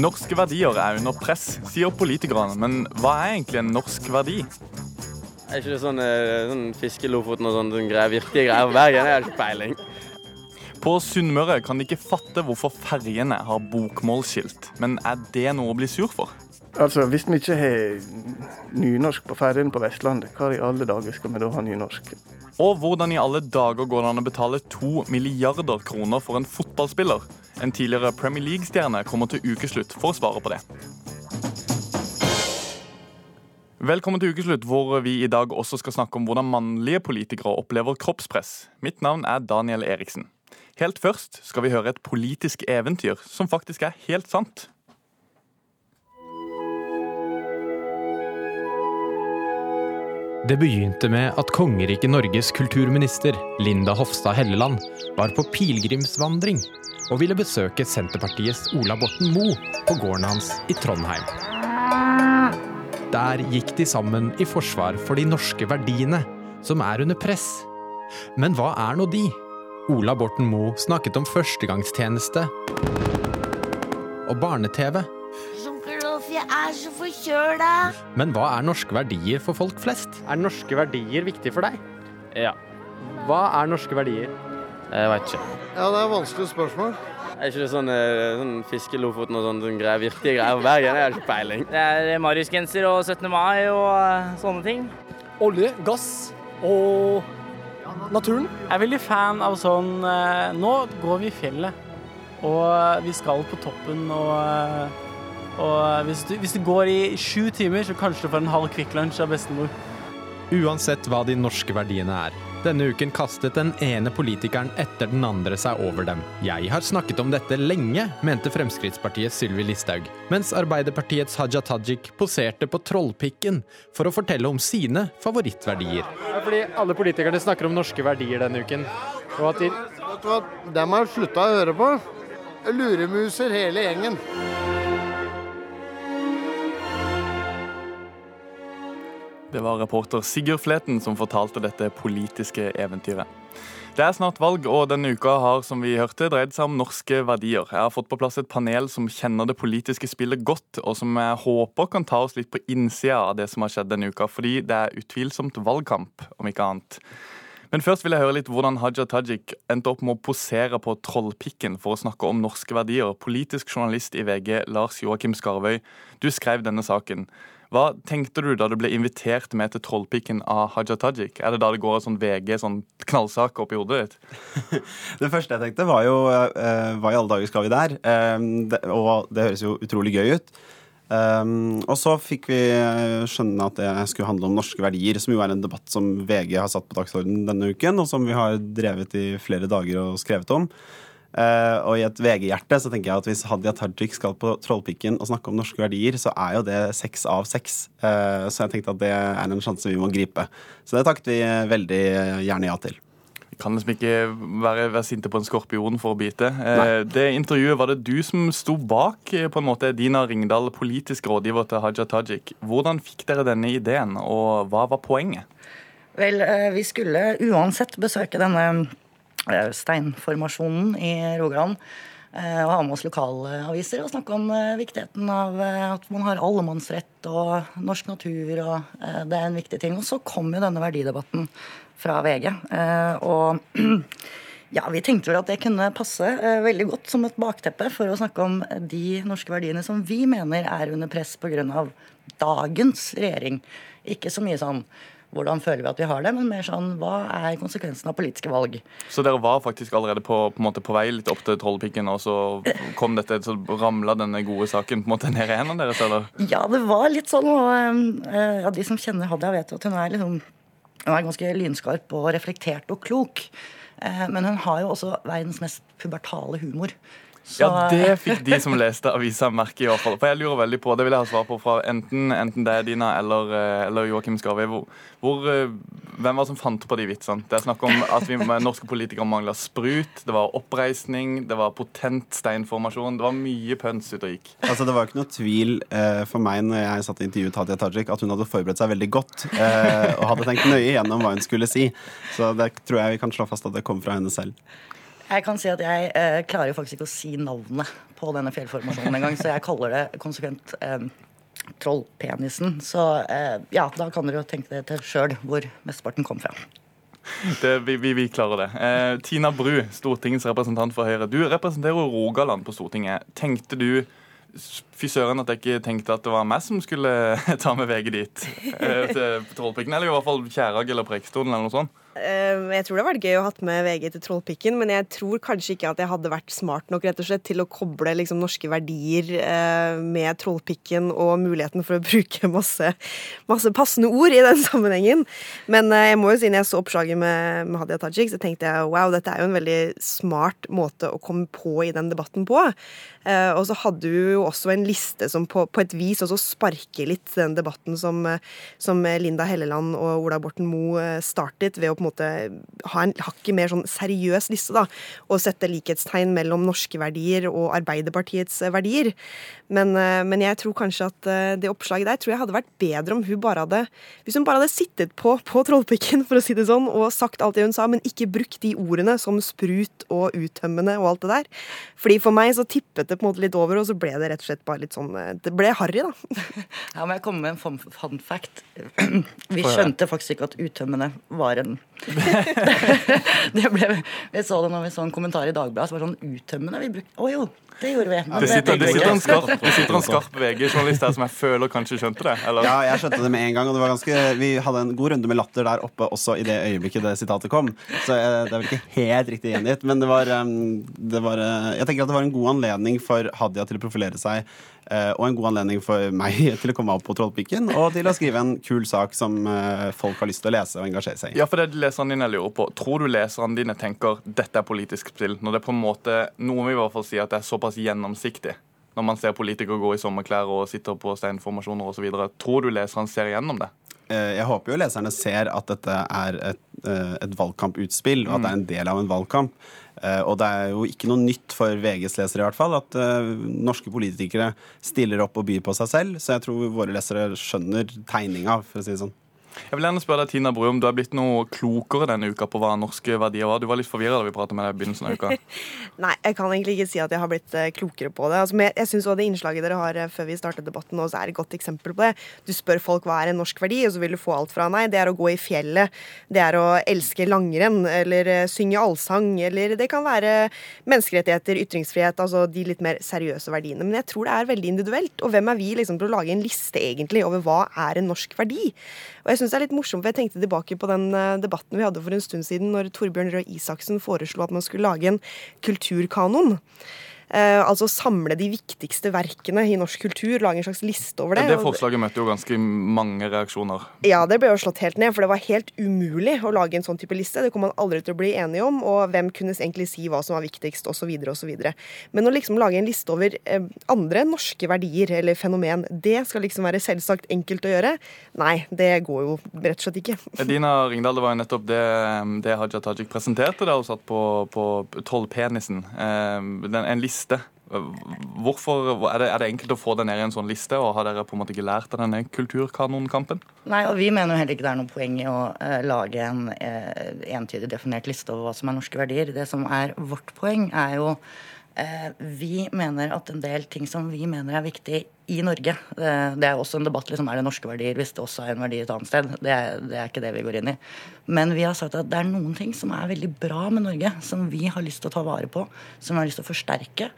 Norske verdier er under press, sier politikerne. Men hva er egentlig en norsk verdi? Er ikke det sånn, eh, sånn fiske og sånne sånn greier, virkelige greier på Bergen? Jeg har ikke peiling. På Sunnmøre kan de ikke fatte hvorfor ferjene har bokmålsskilt. Men er det noe å bli sur for? Altså, Hvis vi ikke har nynorsk på ferjene på Vestlandet, hva i alle dager skal vi da ha nynorsk? Og hvordan i alle dager går det an å betale to milliarder kroner for en fotballspiller? En tidligere Premier League-stjerne kommer til ukeslutt for å svare på det. Velkommen til ukeslutt, hvor vi i dag også skal snakke om hvordan mannlige politikere opplever kroppspress. Mitt navn er Daniel Eriksen. Helt først skal vi høre et politisk eventyr som faktisk er helt sant. Det begynte med at kongeriket Norges kulturminister Linda Hofstad Helleland var på pilegrimsvandring og ville besøke Senterpartiets Ola Borten Moe på gården hans i Trondheim. Der gikk de sammen i forsvar for de norske verdiene, som er under press. Men hva er nå de? Ola Borten Moe snakket om førstegangstjeneste og barne-TV. Jeg er så forkjøla. Men hva er norske verdier for folk flest? Er norske verdier viktig for deg? Ja. Hva er norske verdier? Jeg vet ikke. Ja, det er vanskelig spørsmål. Er ikke det sånn, eh, sånn fiske og sånn, sånn greier, virkelige greier på Bergen? Jeg har ikke peiling. Det er Marius-genser og 17. mai og eh, sånne ting. Olje, gass og naturen. Jeg er veldig fan av sånn eh, Nå går vi i fjellet, og eh, vi skal på toppen og eh, og hvis du, hvis du går i sju timer, så kanskje du får en halv Kvikk Lunsj av bestemor. Uansett hva de norske verdiene er. Denne uken kastet den ene politikeren etter den andre seg over dem. Jeg har snakket om dette lenge, mente Fremskrittspartiets Sylvi Listhaug, mens Arbeiderpartiets Haja Tajik poserte på Trollpikken for å fortelle om sine favorittverdier. Ja, fordi alle politikerne snakker om norske verdier denne uken. Og at de Vet du hva, dem har jeg slutta å høre på. Luremuser hele gjengen. Det var reporter Sigurd Fleten som fortalte dette politiske eventyret. Det er snart valg, og denne uka har som vi hørte, dreid seg om norske verdier. Jeg har fått på plass et panel som kjenner det politiske spillet godt, og som jeg håper kan ta oss litt på innsida av det som har skjedd denne uka, fordi det er utvilsomt valgkamp, om ikke annet. Men først vil jeg høre litt hvordan Haja Tajik endte opp med å posere på Trollpikken for å snakke om norske verdier. Politisk journalist i VG, Lars Joakim Skarvøy, du skrev denne saken. Hva tenkte du da du ble invitert med til Trollpikken av Haja Tajik? Er det da det går en sånn VG, sånn knallsak opp i hodet ditt? Det første jeg tenkte, var jo eh, hva i alle dager skal vi der? Eh, og det høres jo utrolig gøy ut. Um, og så fikk vi skjønne at det skulle handle om norske verdier, som jo er en debatt som VG har satt på dagsordenen denne uken, og som vi har drevet i flere dager og skrevet om. Uh, og i et VG-hjerte så tenker jeg at hvis Hadia Tajik skal på Trollpikken og snakke om norske verdier, så er jo det seks av seks. Uh, så jeg tenkte at det er en sjanse vi må gripe. Så det takket vi veldig gjerne ja til. Vi kan liksom ikke være, være sinte på en skorpion for å bite. Uh, det intervjuet var det du som sto bak, eh, på en måte, Dina Ringdal, politisk rådgiver til Haja Tajik. Hvordan fikk dere denne ideen, og hva var poenget? Vel, eh, vi skulle uansett besøke denne eh, steinformasjonen i Rogaland. eh, Og ha med oss lokalaviser og snakke om eh, viktigheten av eh, at man har allemannsrett og norsk natur. og eh, Det er en viktig ting. Og så kom jo denne verdidebatten fra VG. eh, Og ja, vi tenkte vel at det kunne passe eh, veldig godt som et bakteppe for å snakke om de norske verdiene som vi mener er under press pga. dagens regjering. Ikke så mye sånn hvordan føler vi at vi har det, men mer sånn hva er konsekvensen av politiske valg. Så dere var faktisk allerede på, på, på vei litt opp til Trollpikken, og så kom dette, så ramla denne gode saken på en måte ned i hendene deres, eller? Ja, det var litt sånn. Og eh, ja, de som kjenner Hadia, vet jo at hun er, liksom, hun er ganske lynskarp og reflektert og klok. Eh, Men hun har jo også verdens mest pubertale humor. Så, Ja, det fikk de som leste avisa merke i hvert fall. For jeg lurer veldig på, det vil jeg ha svar på fra enten, enten det er Dina eller, eh, eller Joakim. Hvor, hvor, eh, hvem var det som fant på de vitsene? Det er snakk om at vi med norske politikere mangla sprut, det var oppreisning, det var potent steinformasjon. Det var mye pøns ute og gikk. Altså, det var ikke noe tvil eh, for meg når jeg satt og intervjuet Hadia Tajik, at hun hadde forberedt seg veldig godt eh, og hadde tenkt nøye gjennom hva hun skulle si. Så det tror jeg vi kan slå fast at det kom fra henne selv. Jeg kan si at jeg eh, klarer jo faktisk ikke å si navnet på denne fjellformasjonen engang, så jeg kaller det konsekvent eh, Trollpenisen. Så eh, ja, da kan dere jo tenke dere til sjøl hvor mesteparten kom fra. Det, vi, vi, vi klarer det. Eh, Tina Bru, Stortingets representant for Høyre. Du representerer Rogaland på Stortinget. Tenkte du Fy søren at jeg ikke tenkte at det var meg som skulle ta med VG dit. Eh, til Trollpikken, eller i hvert fall Kjærag eller Preikestolen eller noe sånt. Eh, Jeg tror det hadde vært gøy å hatt med VG til Trollpikken, men jeg tror kanskje ikke at jeg hadde vært smart nok rett og slett til å koble liksom, norske verdier eh, med Trollpikken og muligheten for å bruke masse, masse passende ord i den sammenhengen. Men eh, jeg må jo si når jeg så oppslaget med, med Hadia Tajik, så tenkte jeg wow, dette er jo en veldig smart måte å komme på i den debatten på. Eh, og så hadde du jo også en liste som på, på et vis også sparker litt den debatten som, som Linda Helleland og Ola Borten Moe startet, ved å på en måte ha en hakket mer sånn seriøs liste, da, og sette likhetstegn mellom norske verdier og Arbeiderpartiets eh, verdier. Men, eh, men jeg tror kanskje at eh, det oppslaget der tror jeg hadde vært bedre om hun bare hadde Hvis hun bare hadde sittet på, på Trollpikken, for å si det sånn, og sagt alt det hun sa, men ikke brukt de ordene som sprut og uttømmende og alt det der. Fordi for meg så tippet det på en måte litt over, og så ble det rett og slett bare litt sånn Det ble harry, da. Ja, men jeg kommer med en fun fact. Vi skjønte faktisk ikke at uttømmende var en det ble, Vi så det når vi så en kommentar i Dagbladet. som var sånn uttømmende. Vi brukte, Å jo, det gjorde vi. Men Det sitter, det sitter en skarp, det sitter en skarp VG-journalist her som jeg føler kanskje skjønte det. Eller? Ja, jeg skjønte det med en gang. Og det var ganske, vi hadde en god runde med latter der oppe også i det øyeblikket det sitatet kom. Så eh, det er vel ikke helt riktig gjengitt. Men det var, eh, det var eh, Jeg tenker at det var en god anledning for Hadia til å profilere seg. eh, Og en god anledning for meg til å komme opp på Trollpikken og til å skrive en kul sak som folk har lyst til å lese og engasjere seg i. Ja, for det leseren leserne dine lurer på. Tror du leserne dine tenker dette er politisk spill, når det på en måte Noen vil i hvert fall si at det er såpass gjennomsiktig. Når man ser politikere gå i sommerklær og sitter på steinformasjoner osv. Tror du leserne ser igjennom det? Eh, Jeg håper jo leserne ser at dette er et, eh, et valgkamputspill, og at det er en del av en valgkamp. Eh, Og det er jo ikke noe nytt for VGs lesere i hvert fall, at norske politikere stiller opp og byr på seg selv. Så jeg tror våre lesere skjønner tegninga, for å si det sånn. Jeg vil gjerne spørre deg, Tina Bru, du er blitt noe klokere denne uka på hva norske verdier var. Du var litt forvirra da vi pratet med deg i begynnelsen av uka. Nei, jeg kan egentlig ikke si at jeg har blitt eh, klokere på det. Altså, jeg jeg også det innslaget dere har eh, før vi startet debatten, nå, så er et godt eksempel på det. Du spør folk hva er en norsk verdi, og så vil du få alt fra nei, det er å gå i fjellet, det er å elske langrenn, eller eh, synge allsang, eller det kan være menneskerettigheter, ytringsfrihet, altså de litt mer seriøse verdiene. Men jeg tror det er veldig individuelt. Og hvem er vi liksom til å lage en liste egentlig over hva er en norsk verdi? Og jeg synes det er litt morsomt, for jeg tenkte tilbake på den eh, debatten vi hadde for en stund siden, når Torbjørn Røe Isaksen foreslo at man skulle lage en kulturkanon. Eh, altså samle de viktigste verkene i norsk kultur, lage en slags liste over det. Det forslaget møtte jo ganske mange reaksjoner. ja, det ble jo slått helt ned, for det var helt umulig å lage en sånn type liste. Det kom man aldri til å bli enige om, og hvem kunne egentlig si hva som var viktigst, osv., osv. Men å liksom lage en liste over eh, andre norske verdier eller fenomen, det skal liksom være selvsagt enkelt å gjøre. Nei, det går jo rett og slett ikke. Edina Ringdal, det var jo nettopp det, det Haja Tajik presenterte da hun satt på, på Trollpenisen. Eh, En liste. Hvorfor, er det, er det enkelt å få det ned i en sånn liste, og har dere på en måte ikke lært av denne kulturkanonkampen? Nei, og vi mener jo heller ikke det er noe poeng i å uh, lage en uh, entydig definert liste over hva som er norske verdier. Det som er vårt poeng, er jo Vi mener at en del ting som vi mener er viktig i Norge eh, Det er også en debatt liksom, er det norske verdier hvis det også er en verdi et annet sted. Det er, det er ikke det vi går inn i. Men vi har sagt at det er noen ting som er veldig bra med Norge, som vi har lyst til å ta vare på, som vi har lyst til å forsterke.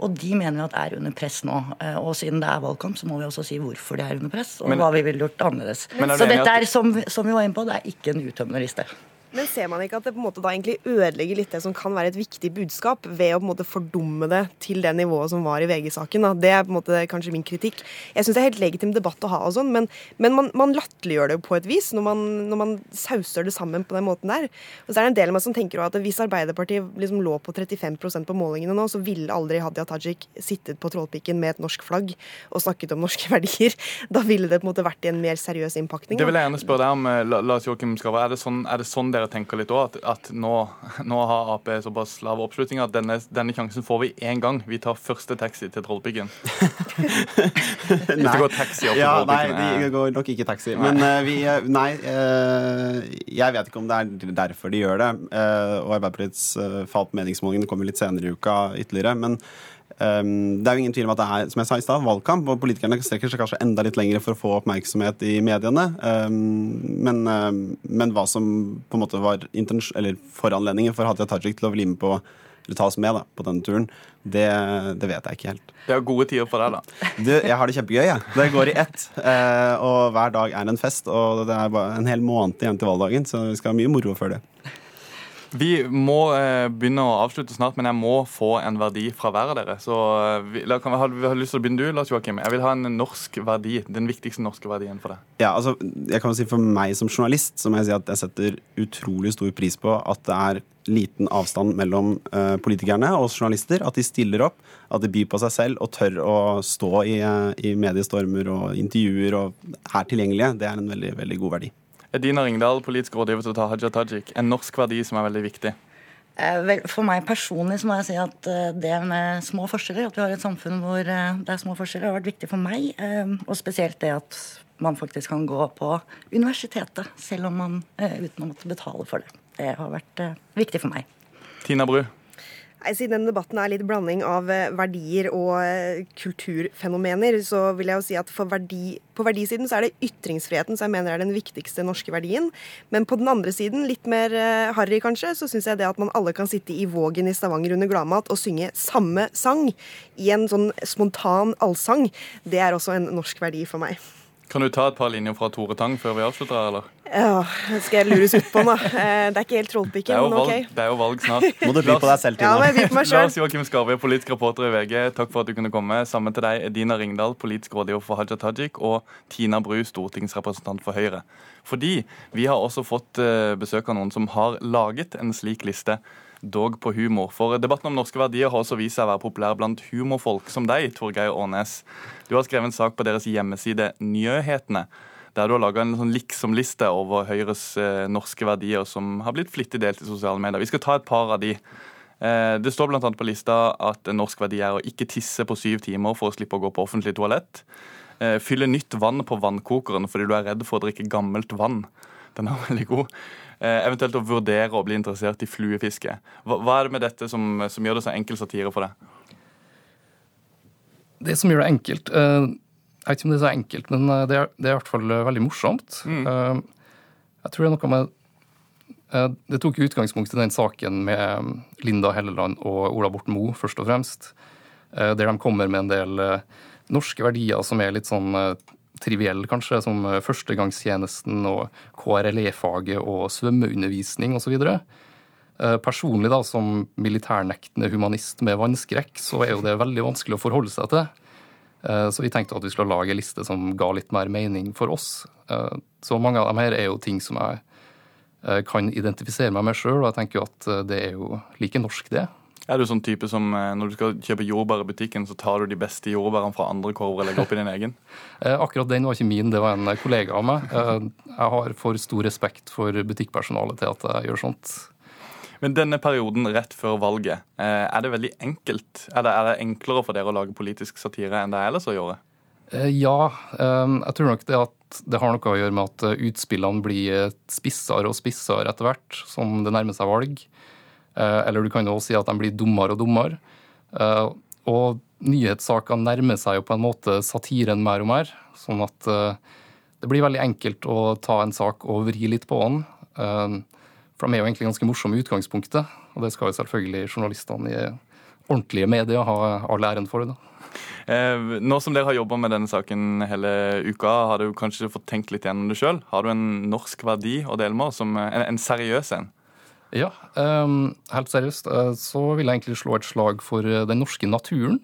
Og de mener vi at er under press nå. Eh, Og siden det er valgkamp, så må vi også si hvorfor de er under press, og Men- hva vi ville gjort annerledes. Er Så dette er, som, som vi var inne på, det er ikke en uttømmende liste. Men ser man ikke at det på en måte da egentlig ødelegger litt det som kan være et viktig budskap, ved å på en måte fordumme det til det nivået som var i VG-saken? da? Det er på en måte kanskje min kritikk. Jeg syns det er helt legitim debatt å ha, og sånn, men, men man, man latterliggjør det jo på et vis når man, når man sauser det sammen på den måten der. Og så er det en del av meg som tenker at hvis Arbeiderpartiet liksom lå på 35% på målingene nå, så ville aldri Hadia Tajik sittet på Trollpikken med et norsk flagg og snakket om norske verdier. Da ville det på en måte vært i en mer seriøs innpakning. Det vil jeg gjerne spørre deg om, eh, Lars Joakim Skava. Er det sånn, er det sånn dere tenker litt òg? At, at nå, nå har Ap såpass lav oppslutning at denne, denne sjansen får vi én gang. Vi tar første taxi til Trollpiggen. Hvis det går taxi opp til Trollpiggen. nei, det går nok ikke taxi. Men uh, vi eh, Nei, uh, jeg vet ikke om det er derfor de gjør det. Uh, og Arbeiderpartiets uh, fall på meningsmålingene kommer litt senere i uka ytterligere. Men Um, det er jo ingen tvil om at det er som jeg sa i sted, valgkamp, og politikerne strekker seg kanskje enda litt lenger for å få oppmerksomhet i mediene. Um, men, um, men, hva som på en måte var foranledningen for Hadia Tajik til å bli med på eller tas med da, på denne turen, det, det, vet jeg ikke helt. Det er gode tider for deg, da. Du, jeg har det kjempegøy, jeg. Det går i ett. Eh, og hver dag er en fest. Og det er bare en hel måned igjen til valgdagen, så vi skal ha mye moro før det. Vi må eh, begynne å avslutte snart, men jeg må få en verdi fra hver av dere. Så eh, vi, la, kan vi, har, vi har lyst til å begynne du, Lars Joakim. Jeg vil ha en norsk verdi. Den viktigste norske verdien for deg. Ja, altså, jeg kan si For meg som journalist så må jeg si at jeg setter utrolig stor pris på at det er liten avstand mellom uh, politikerne og journalister. At de stiller opp, at de byr på seg selv og tør å stå i, uh, i mediestormer og intervjuer og er tilgjengelige. Det er en veldig, veldig god verdi. Edina Ringdal, politisk rådgiver til Haja Tajik. En norsk verdi som er veldig viktig? Eh, for meg personlig så må jeg si at eh, det med små forskjeller, at vi har et samfunn hvor eh, det er små forskjeller, har vært viktig for meg. Og spesielt det at man faktisk kan gå på universitetet selv om man uten å måtte betale for det. Det har vært viktig for meg. Tina Bru? Siden denne debatten er litt blanding av eh, verdier og eh, kulturfenomener, så vil jeg jo si at verdi, på verdisiden så er det ytringsfriheten som jeg mener er den viktigste norske verdien. Men på den andre siden, litt mer uh, harry kanskje, så syns jeg det at man alle kan sitte i Vågen i Stavanger under gladmat og synge samme sang i en sånn spontan allsang, det er også en norsk verdi for meg. Kan du ta et par linjer fra Tore Tang før vi avslutter, eller? Ja, skal jeg lures ut på nå? Eh, det er ikke helt Trollpikken, men OK. Valg, det er jo valg snart. Må du by på deg selv, Tina. Ja, men jeg på meg selv. Lars Joakim Skarve, politisk reporter i VG, takk for at du kunne komme. Sammen til deg, Edina Ringdal, politisk rådgiver for Haja Tajik, og Tina Bru, stortingsrepresentant for Høyre. Fordi vi har også fått eh, besøk av noen som har laget en slik liste dog på humor. For debatten om norske verdier har også vist seg å være populær blant humorfolk som deg, Torgeir Aanes. Du har skrevet en sak på deres hjemmeside Nyhetene, der du har laga en sånn liksom-liste over Høyres eh, norske verdier som har blitt flittig delt i sosiale medier. Vi skal ta et par av de. Eh, det står bl.a. på lista at en norsk verdi er å ikke tisse på syv timer for å slippe å gå på offentlig toalett. Eh, fylle nytt vann på vannkokeren fordi du er redd for å drikke gammelt vann. Den er veldig god. Eh, eventuelt å vurdere å bli interessert i fluefiske. Hva, hva er det med dette som, som, gjør det så enkel satire for deg? Det som gjør det enkelt eh, Jeg vet ikke om det er så enkelt, men eh, det er, det er i hvert fall veldig morsomt. Mm. Jeg tror det er noe med Det tok utgangspunkt i den saken med Linda Helleland og Ola Borten Moe, først og fremst. Der de kommer med en del norske verdier som er litt sånn triviell, kanskje, som eh, førstegangstjenesten og KRLE-faget og svømmeundervisning osv. Eh, personlig, da, som militærnektende humanist med vannskrekk, så er jo det veldig vanskelig å forholde seg til. Eh, så vi tenkte at vi skulle lage en liste som ga litt mer mening for oss. Så mange av dem her er jo ting som jeg kan identifisere meg med sjøl, og jeg tenker jo at det er jo like norsk, det. Er du sånn type som eh, når du skal kjøpe jordbær i butikken, så tar du de beste jordbærene fra andre korver og legger opp i din egen? Eh, akkurat den var ikke min, det var en kollega av meg. Eh, jeg har for stor respekt for butikkpersonalet til at jeg gjør sånt. Men denne perioden rett før valget, er det veldig enkelt? Er det, er det enklere for dere å lage politisk satire enn det er ellers å gjøre? Ja, jeg tror nok det at det har noe å gjøre med at utspillene blir spissere og spissere etter hvert som det nærmer seg valg. Eh, eller du kan jo også si at de blir dummere og dummere. Eh, og nyhetssakene nærmer seg jo på en måte satiren mer og mer. Sånn at eh, det blir veldig enkelt å ta en sak og vri litt på den. For de er jo egentlig ganske morsomme i utgangspunktet, og det skal jo selvfølgelig journalistene i ordentlige medier ha all æren for. det. nå som dere har jobba med denne saken hele uka, har du kanskje fått tenkt litt gjennom det sjøl? Har du en norsk verdi å dele med oss, en, en seriøs en? Ja, um, helt seriøst uh, så vil jeg egentlig slå et slag for uh, den norske naturen.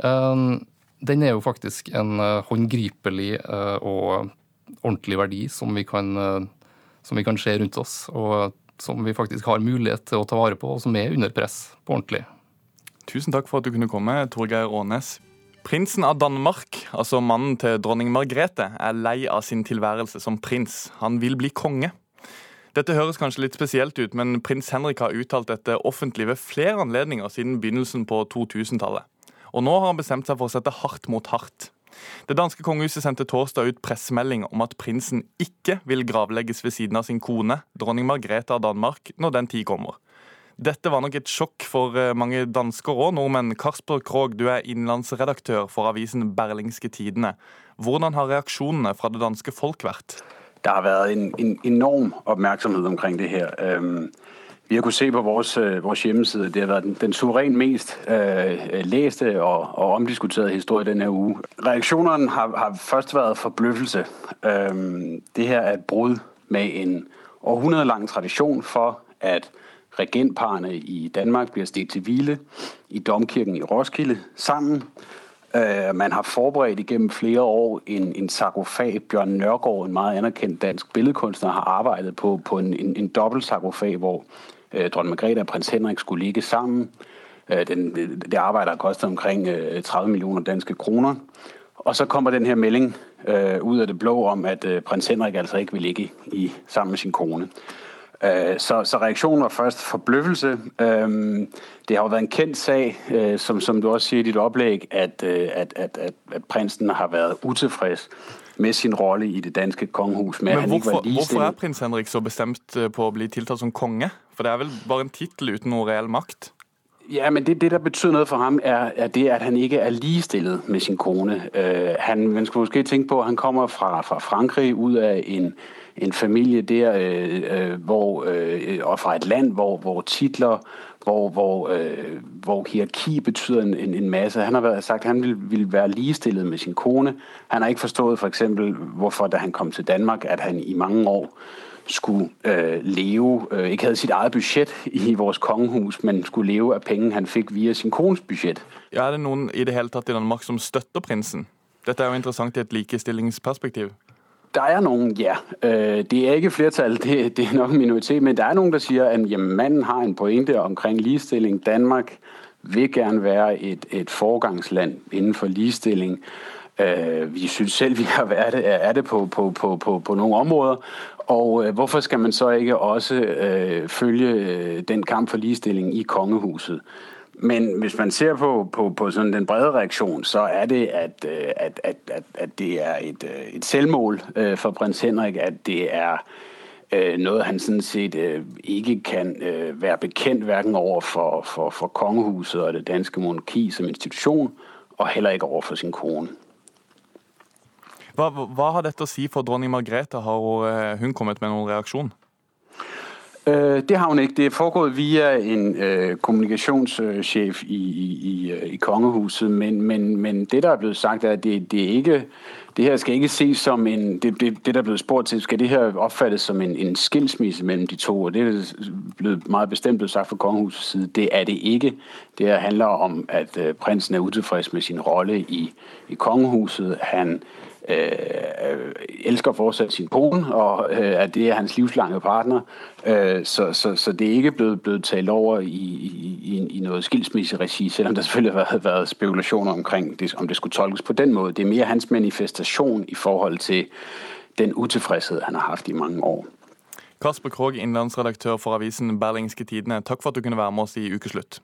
Um, den er jo faktisk en uh, håndgripelig og ordentlig verdi som vi, kan, som vi kan se rundt oss, og som vi faktisk har mulighet til å ta vare på, og som er under press på ordentlig. Tusen takk for at du kunne komme, Torgeir Aanes. Prinsen av Danmark, altså mannen til dronning Margrethe, er lei av sin tilværelse som prins. Han vil bli konge. Dette høres kanskje litt spesielt ut, men prins Henrik har uttalt dette offentlig ved flere anledninger siden begynnelsen på 2000-tallet. Og nå har han bestemt seg for å sette hardt mot hardt. Det danske kongehuset sendte torsdag ut pressemelding om at prinsen ikke vil gravlegges ved siden av sin kone, dronning Margrethe av Danmark, når den tid kommer. Dette var nok et sjokk for eh, mange dansker og nordmenn. Kasper Krog, du er innenlandsredaktør for avisen Berlingske Tidene. Hvordan har reaksjonene fra det danske folk vært? Der har vært en, en enorm oppmerksomhet omkring det her. Vi har kunnet se på vores, øh, vores hjemmeside, det har været den, den suverænt mest øh, læste og, og omdiskuterede historie denne her uge. Reaktionerne har, har først været forbløffelse. Øhm, det her er et brud med en århundredelang tradition for, at regentparerne i Danmark bliver stedt til hvile i Domkirken i Roskilde sammen. Øh, man har forberedt igennem flere år en, en sarkofag. Bjørn Nørgaard, en meget anerkendt dansk billedkunstner, har arbeidet på, på en, en, en dobbelt sarkofag, hvor øh, dronning Margrethe og prins Henrik skulle ligge sammen. Øh, den, det arbejde har kostet omkring øh, 30 millioner danske kroner. Og så kommer den her melding øh, ud af det blå om, at øh, prins Henrik altså ikke vil ligge i, sammen med sin kone. Øh, så, så reaktionen var først forbløffelse. Øh, det har jo vært en kendt sag, øh, som, som du også sier i ditt opplegg, at, at, at, at, prinsen har vært utilfreds med sin rolle i det danske kongehus. Men hvorfor, hvorfor, er prins Henrik så bestemt på å bli tiltalt som konge? For det er vel bare en tittel uten noe reell makt? Ja, men det, det, der betyr noe for ham, er, er det, at han ikke er ligestillet med sin kone. Uh, han, man skal måske tenke på, at han kommer fra, fra Frankrig, ut av en, en familie der, øh, øh, hvor, øh, og fra et land, hvor, hvor titler hvor, hvor, øh, hvor hierarki betyder en, en, en masse. Han har været, sagt, at han vil, ville være ligestillet med sin kone. Han har ikke forstået for eksempel, hvorfor da han kom til Danmark, at han i mange år skulle øh, leve, øh, ikke havde sit eget budget i vores kongehus, men skulle leve av penge, han fikk via sin kones budget. Ja, er det noen i det hele tatt i Danmark som støtter prinsen? Dette er jo interessant i et likestillingsperspektiv. Der er noen, ja. Øh, det er ikke flertal, det, det er nok minoritet, men der er noen der sier at jamen, manden har en pointe omkring ligestilling. Danmark vil gerne være et, et foregangsland innenfor ligestilling. Øh, vi synes selv vi har vært det, er det på, på, på, på, på noen områder. Og øh, hvorfor skal man så ikke også øh, følge den kamp for ligestilling i kongehuset? Men hvis man ser på, på, på sådan den brede reaktion, så er det, at, øh, at, at, at, det er et, øh, et selvmål øh, for prins Henrik, at det er noget, han sådan set ikke kan være bekendt hverken over for, for, for kongehuset og det danske monarki som institution, og heller ikke over for sin kone. Hva, hva har dette å si for dronning Margrethe? Har hun kommet med noen reaksjon? Øh, det har hun ikke. Det er foregået via en øh, kommunikationschef i, i, i, i kongehuset, men, men, men det, der er blevet sagt, er, at det, det, er ikke, det her skal ikke ses som en... Det, det, det, der er blevet spurgt til, skal det her opfattes som en, en skilsmisse mellem de to? Og det er blevet meget bestemt blevet sagt fra kongehusets side. Det er det ikke. Det her handler om, at øh, prinsen er utilfreds med sin rolle i, i kongehuset. Han øh, elsker fortsat sin kone, og øh, at det er hans livslange partner. Øh, så, så, så det er ikke blevet, blevet talt over i, i, i noget skilsmisseregi, selvom der selvfølgelig har været, været spekulationer omkring, det, om det skulle tolkes på den måde. Det er mere hans manifestation i forhold til den utilfredshed, han har haft i mange år. Kasper Krog, innenlandsredaktør for avisen Berlingske Tidene. Takk for at du kunne være med oss i Ukeslutt.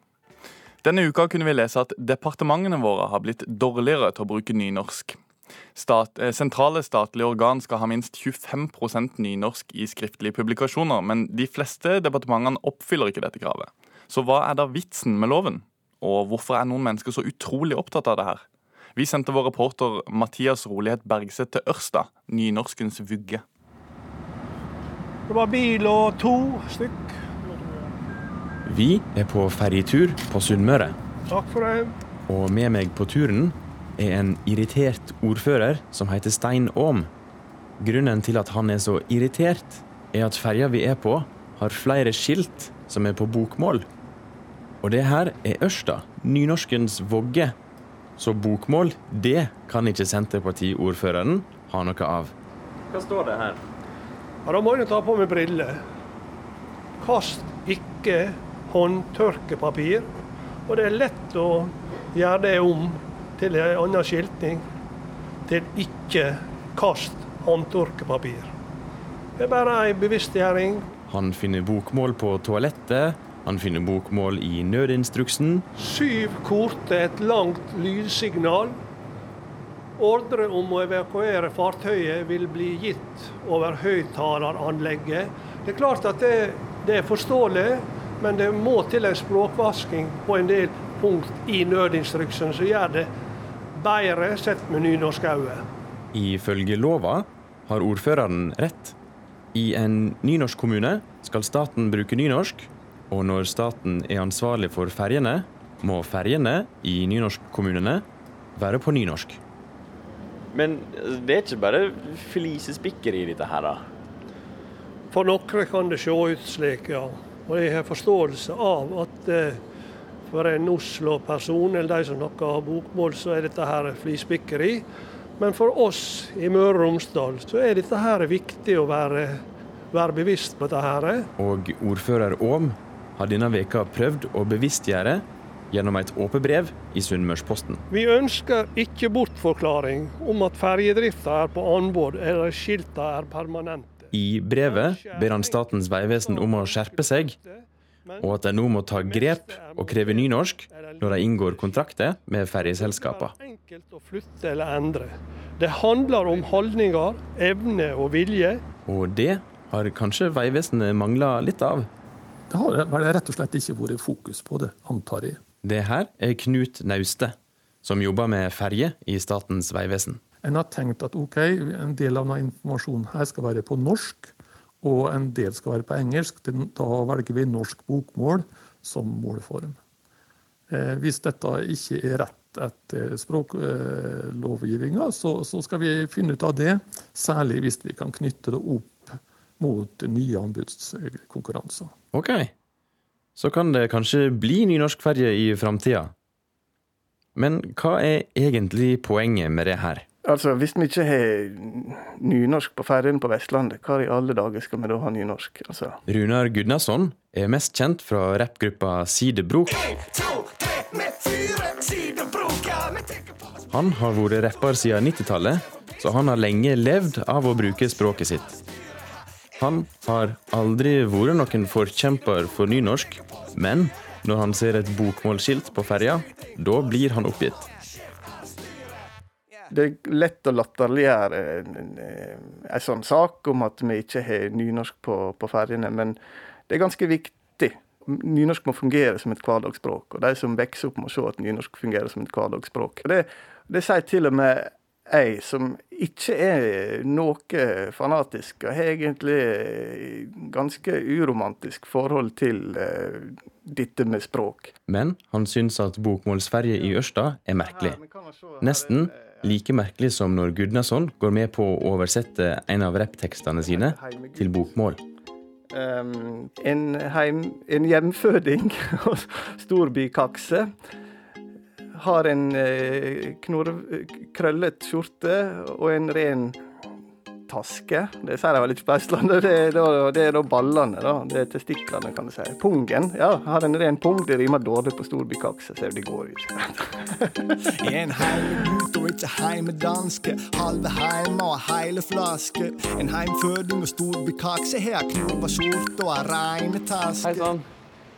Denne uka kunne vi lese at departementene våre har blitt dårligere til å bruke nynorsk. Stat, eh, sentrale statlige organ skal ha minst 25% nynorsk i skriftlige publikasjoner, men de fleste departementene oppfyller ikke dette kravet. Så hva er da vitsen med loven? Og hvorfor er noen mennesker så utrolig opptatt av det her? Vi sendte vår reporter Mathias Rolighet Bergseth til Ørsta, nynorskens vugge. Det var bil og to stykk. Vi er på ferjetur på Sunnmøre. Takk for det. Og med meg på turen er en irritert ordfører som heter Stein Aam. Grunnen til at han er så irritert, er at ferja vi er på, har flere skilt som er på bokmål. Og det her er Ørsta, nynorskens vogge. Så bokmål, det kan ikke Senterpartiordføreren ha noe av. Hva står det her? Ja, Da må jeg ta på meg briller. Kast ikke håndtørkepapir. Og det er lett å gjøre det om til en annen skiltning til ikke kast håndtørkepapir. Det er bare en bevisstgjøring. Han finner bokmål på toalettet. Han finner bokmål i nødinstruksen. Syv korte, et langt lydsignal. Ordre om å evakuere fartøyet vil bli gitt over høyttaleranlegget. Det er klart at det, det er forståelig, men det må til en språkvasking på en del punkt i nødinstruksen som gjør det bedre sett med nynorsk øye. Ifølge lova har ordføreren rett. I en nynorsk kommune skal staten bruke nynorsk, og når staten er ansvarlig for ferjene, må ferjene i nynorskkommunene være på nynorsk. Men altså, det er ikke bare flisespikkeri i dette her, da? For noen kan det se ut slik, ja. Og jeg har forståelse av at eh, for en Oslo-person eller de som snakker bokmål, så er dette her flispikkeri. Men for oss i Møre og Romsdal så er dette her viktig å være, være bevisst på dette. her. Og ordfører Aam har denne veka prøvd å bevisstgjøre gjennom et åpent brev i Sunnmørsposten. Vi ønsker ikke bortforklaring om at ferjedrifta er på anbud eller skilta er permanente. I brevet ber han Statens vegvesen om å skjerpe seg, og at de nå må ta grep og kreve nynorsk når de inngår kontrakter med ferjeselskapene. Det handler om holdninger, evne og vilje. Og det har kanskje Vegvesenet mangla litt av. Det har vel rett og slett ikke vært fokus på det, antar jeg. Det her er Knut Nauste, som jobber med ferje i Statens vegvesen. En har tenkt at ok, en del av denne informasjonen her skal være på norsk, og en del skal være på engelsk. Da velger vi norsk bokmål som målform. Eh, hvis dette ikke er rett etter språklovgivninga, så, skal vi finne ut av det. Særlig hvis vi kan knytte det opp mot nye anbudskonkurranser. Ok, så kan det kanskje bli nynorskferje i framtida. Men hva er egentlig poenget med det her? Altså, Hvis vi ikke har nynorsk på ferjene på Vestlandet, hva i alle dager skal vi da ha nynorsk? Altså? Runar Gudnason er mest kjent fra rappgruppa Sidebrok. Han har vært rapper siden 90-tallet, så han har lenge levd av å bruke språket sitt. Han har aldri vært noen forkjemper for nynorsk, men når han ser et bokmålskilt på ferja, da blir han oppgitt. Det er lett å latterliggjøre en, en sånn sak om at vi ikke har nynorsk på, på ferjene, men det er ganske viktig. Nynorsk må fungere som et hverdagsspråk, og de som vokser opp, må se at nynorsk fungerer som et hverdagsspråk. Det, det sier til og med jeg, som ikke er noe fanatisk, og har egentlig ganske uromantisk forhold til uh, dette med språk. Men han syns at bokmålsferje i Ørsta er merkelig. Nesten like merkelig som når Gudnason går med på å oversette en av rapptekstene sine til bokmål. Um, en, heim, en hjemføding og storbykakse har en eh, knorr, krøllet skjorte og en ren taske. Det sier de vel ikke på Østlandet. Det er da, det er da ballene, da. Det er testiklene, kan du si. Pungen. Ja, har en ren pung. Det rimer dårlig på storbykakse, så det går ikke. en heimegutt og ikke heimedanske. Halve heime og heile flaske. En heimføding og storbykakse. Her knova skjorte og ei reine taske. Hei sann.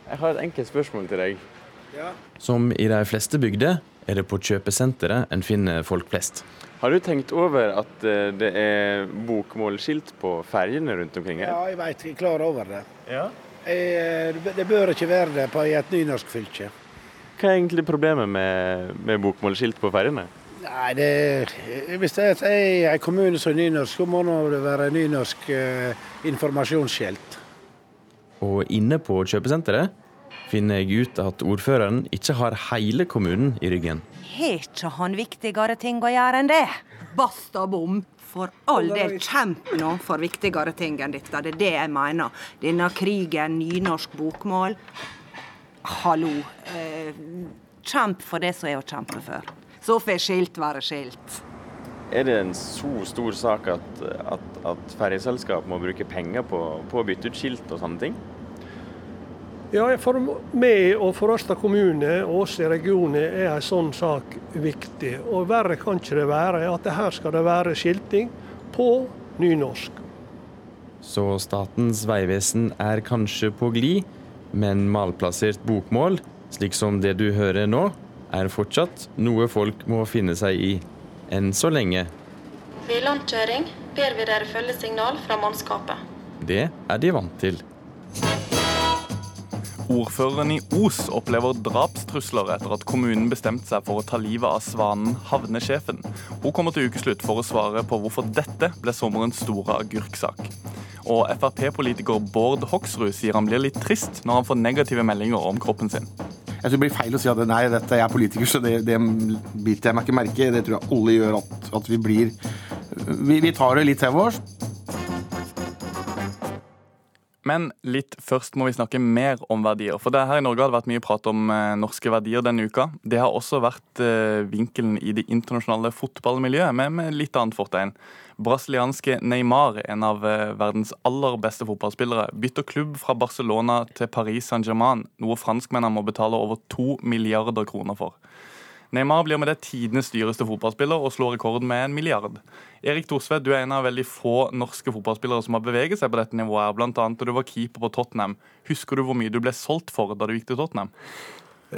Jeg har et enkelt spørsmål til deg. Ja. Som i de fleste bygder er det på kjøpesenteret en finner folk flest. Har du tenkt over at eh, det er bokmålskilt på ferjene rundt omkring her? Ja, jeg vet, jeg er klar over det. Ja. Jeg, det bør ikke være det på, i et nynorsk fylke. Hva er egentlig problemet med, med bokmålskilt på ferjene? Nei, det, Hvis det er en kommune som er nynorsk, så må det være nynorsk eh, informasjonsskilt. Og inne på kjøpesenteret finner jeg ut at ordføreren ikke har hele kommunen i ryggen. Har ikke han viktigere ting å gjøre enn det? Basta bom. For all del, kjemp nå for viktigere ting enn dette. Det er det jeg mener. Denne krigen, nynorsk bokmål. Hallo. Eh, kjemp for det som er å kjempe for. Så får skilt være skilt. Er det en så stor sak at, at, at ferjeselskap må bruke penger på, på å bytte ut skilt og sånne ting? Ja, For meg og for Ørsta kommune og oss i regionen er en sånn sak viktig. Og verre kan ikke det være at her skal det være skilting på nynorsk. Så Statens vegvesen er kanskje på glid, men malplassert bokmål, slik som det du hører nå, er fortsatt noe folk må finne seg i. Enn så lenge. Ved landkjøring ber vi dere følge signal fra mannskapet. Det er de vant til. Ordføreren i Os opplever drapstrusler etter at kommunen bestemte seg for å ta livet av svanen havnesjefen. Hun kommer til ukeslutt for å svare på hvorfor dette ble sommerens store agurksak. Og Frp-politiker Bård Hoksrud sier han blir litt trist når han får negative meldinger om kroppen sin. Jeg tror det blir feil å si at nei, dette er jeg politiker, så det, det biter jeg meg ikke merke. Det tror jeg alle gjør at, at vi blir vi, vi tar det litt til oss. Men litt først må vi snakke mer om verdier. For det her i Norge har det vært mye prat om eh, norske verdier denne uka. Det har også vært eh, vinkelen i det internasjonale fotballmiljøet, men med litt annet fortegn. Brasilianske Neymar, en av eh, verdens aller beste fotballspillere, bytter klubb fra Barcelona til Paris Saint-Germain, noe franskmennene må betale over to milliarder kroner for. Neymar blir med det tidenes dyreste fotballspiller og slår rekorden med en milliard. Erik Thorsvedt, du er en av veldig få norske fotballspillere som har beveget seg på dette nivået, annet da du var keeper på Tottenham. Husker du hvor mye du ble solgt for da du gikk til Tottenham?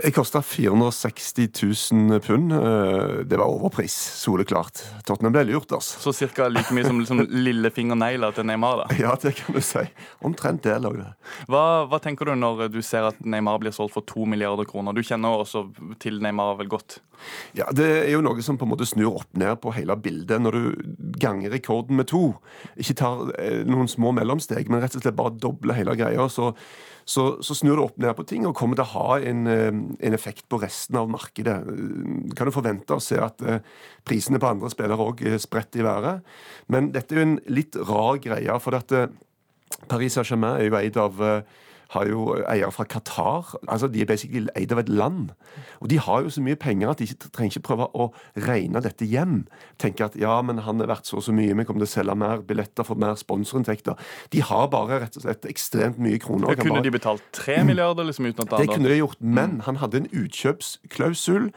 Jeg kosta 460 000 pund. Eh, det var overpris, soleklart. Tottenham ble lurt, altså. Så ca. like mye som liksom, lillefingernegler til Neymar? da? Ja, det kan du si. Omtrent det lå det. Hva, hva, tenker du når du ser at Neymar blir solgt for to milliarder kroner? Du kjenner også til Neymar vel godt? Ja, Det er jo noe som på en måte snur opp ned på hele bildet. Når du ganger rekorden med to, ikke tar eh, noen små mellomsteg, men rett og slett bare dobler hele greia, så så, så, snur det opp ned på ting og kommer til å ha en, eh, en, effekt på resten av markedet. Kan du forvente å se at eh, prisene på andre spillere òg spretter i været. Men dette er jo en litt rar greie, for at eh, Paris Saint-Germain er jo eid av har jo eiere fra Qatar. Altså, De er basically eid av et land. Og de har jo så mye penger at de ikke trenger ikke prøve å regne dette hjem. Tenke at ja, men han er verdt så og så mye, vi kommer til å selge mer billetter få mer sponsorinntekter. De har bare rett og slett ekstremt mye kroner. Det kunne bare... de betalt tre milliarder liksom uten at Det kunne de gjort, men han hadde en utkjøpsklausul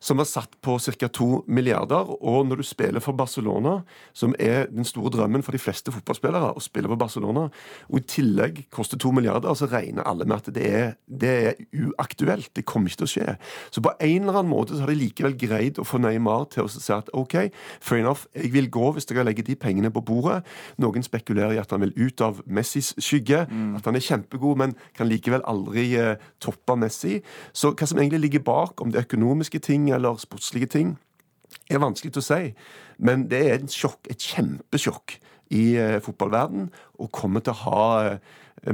som var satt på ca. 2 milliarder. Og når du spiller for Barcelona, som er den store drømmen for de fleste fotballspillere, å spille for Barcelona, og i tillegg koster 2 milliarder, så regner alle med at det er, det er, uaktuelt. Det kommer ikke til å skje. Så på en eller annen måte så har de likevel greid å få Neymar til å si at OK, fair enough, jeg vil gå hvis dere legger de pengene på bordet. Noen spekulerer i at han vil ut av Messis skygge, mm. at han er kjempegod, men kan likevel aldri eh, toppe Messi. Så hva som egentlig ligger bak, om det er økonomiske ting eller sportslige ting, er vanskelig til å si. Men det er sjokk, et kjempesjokk i eh, fotballverden og kommer til å ha eh,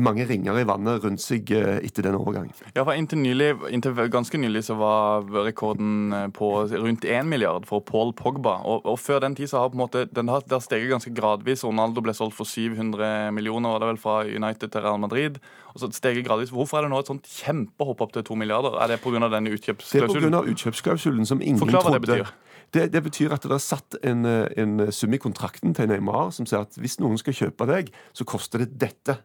mange ringer i vannet rundt seg eh, etter den overgangen. Ja, for inntil, nylig, inntil ganske nylig så var rekorden eh, på rundt 1 milliard for Paul Pogba. Og, og før den tid så har på en måte, den har, det har steget ganske gradvis. Ronaldo ble solgt for 700 millioner, var det vel, fra United til Real Madrid. Og så steget gradvis. Hvorfor er det nå et sånt kjempehopp opp til 2 milliarder? Er det pga. denne utkjøpsklausulen? Det er pga. utkjøpsklausulen som ingen Forklar hva det betyr. Det, det, betyr at det er satt en, en sum i kontrakten til Neymar som sier at hvis noen skal kjøpe deg, så koster det dette.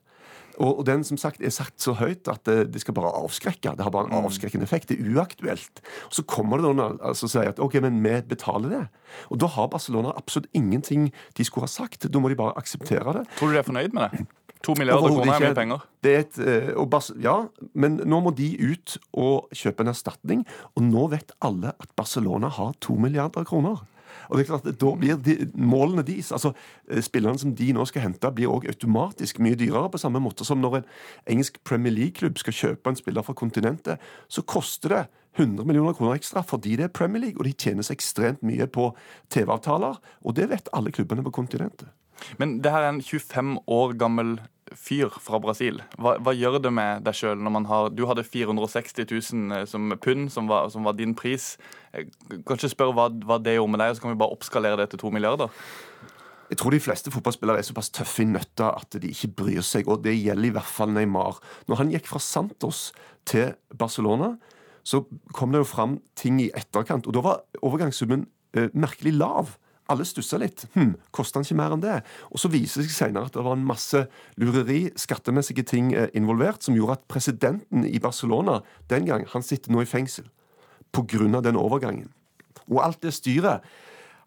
Og, og, den som sagt er satt så høyt at det, det, skal bare avskrekke. Det har bare en mm. avskrekkende effekt. Det er uaktuelt. Og Så kommer det noen altså, sier at ok, men vi betaler det. Og da har Barcelona absolutt ingenting de skulle ha sagt. Da må de bare akseptere det. Tror du de er fornøyd med det? To milliarder kroner er mye penger. Et, Bas, ja, men nå må de ut og kjøpe en erstatning. Og nå vet alle at Barcelona har to milliarder kroner. Og det er klart, Da blir de, målene deres, altså eh, spillerne som de nå skal hente, blir også automatisk mye dyrere. På samme måte som når en engelsk Premier League-klubb skal kjøpe en spiller fra kontinentet, så koster det 100 millioner kroner ekstra fordi det er Premier League, og de tjener seg ekstremt mye på TV-avtaler. Og det vet alle klubbene på kontinentet. Men det her er en 25 år gammel fyr fra Brasil. Hva, hva gjør det med deg sjøl når man har Du hadde 460 000 eh, som pund, som var, som var din pris. Kanskje spørre hva, hva det gjorde med deg, og så kan vi bare oppskalere det til to milliarder? Jeg tror de fleste fotballspillere er såpass tøffe i nøtta at de ikke bryr seg. Og det gjelder i hvert fall Neymar. Når han gikk fra Santos til Barcelona, så kom det jo fram ting i etterkant. Og da var overgangssummen eh, merkelig lav. Alle stussa litt. Hm, Kosta han ikke mer enn det? Og så viser det seg senere at det var en masse lureri, skattemessige ting eh, involvert, som gjorde at presidenten i Barcelona den gang, han sitter nå i fengsel. Av den overgangen. Og alt det styret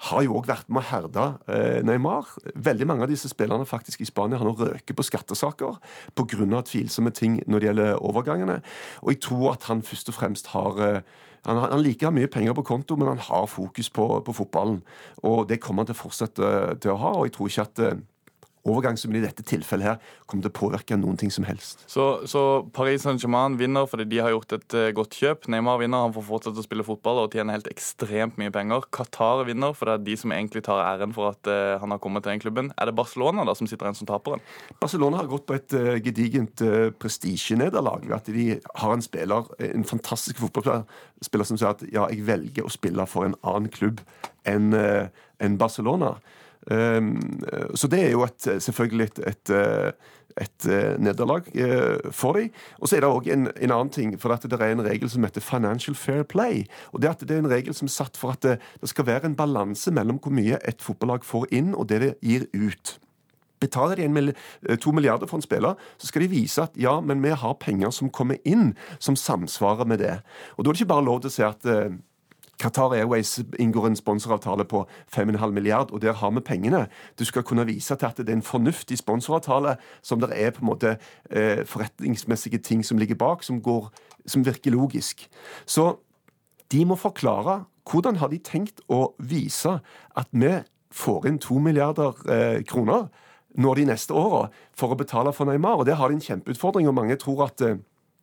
har jo òg vært med å herde eh, Neymar. Veldig mange av disse spillerne faktisk i Spania har nå røket på skattesaker pga. tvilsomme ting når det gjelder overgangene. Og jeg tror at han først og fremst har eh, han, han liker å ha mye penger på konto, men han har fokus på, på fotballen. Og det kommer han til å fortsette eh, til å ha. og jeg tror ikke at eh, som i dette tilfellet her kommer til å påvirke noen ting som helst. Så, så Paris Saint-Germain vinner fordi de har gjort et uh, godt kjøp. Neymar vinner, han får fortsette å spille fotball og tjener helt ekstremt mye penger. Qatar vinner, for det er de som egentlig tar æren for at uh, han har kommet til den klubben. Er det Barcelona da som sitter igjen som taperen? Barcelona har gått på et uh, gedigent uh, prestisjenederlag ved at de har en spiller, en fantastisk fotballspiller som sier at ja, jeg velger å spille for en annen klubb enn en Barcelona. Ehm, så det er jo et, selvfølgelig et, et, et nederlag for dem. Og så er det òg en, en, annen ting, for det er en regel som heter financial fair play. Og Det at det er en regel som er satt for at det, det skal være en balanse mellom hvor mye et fotballag får inn, og det det gir ut. Betaler de to milliarder for en spiller, så skal de vise at ja, men vi har penger som kommer inn, som samsvarer med det. Og Da er det ikke bare lov til å si at Qatar Airways inngår en sponsoravtale på 5,5 milliard, og der har vi pengene. Du skal kunne vise til at det er en fornuftig sponsoravtale, som det er på en måte eh, forretningsmessige ting som ligger bak, som, går, som virker logisk. Så de må forklare hvordan har de tenkt å vise at vi får inn to milliarder eh, kroner nå de neste åra for å betale for Neymar. Og Der har de en kjempeutfordring, og mange tror at eh,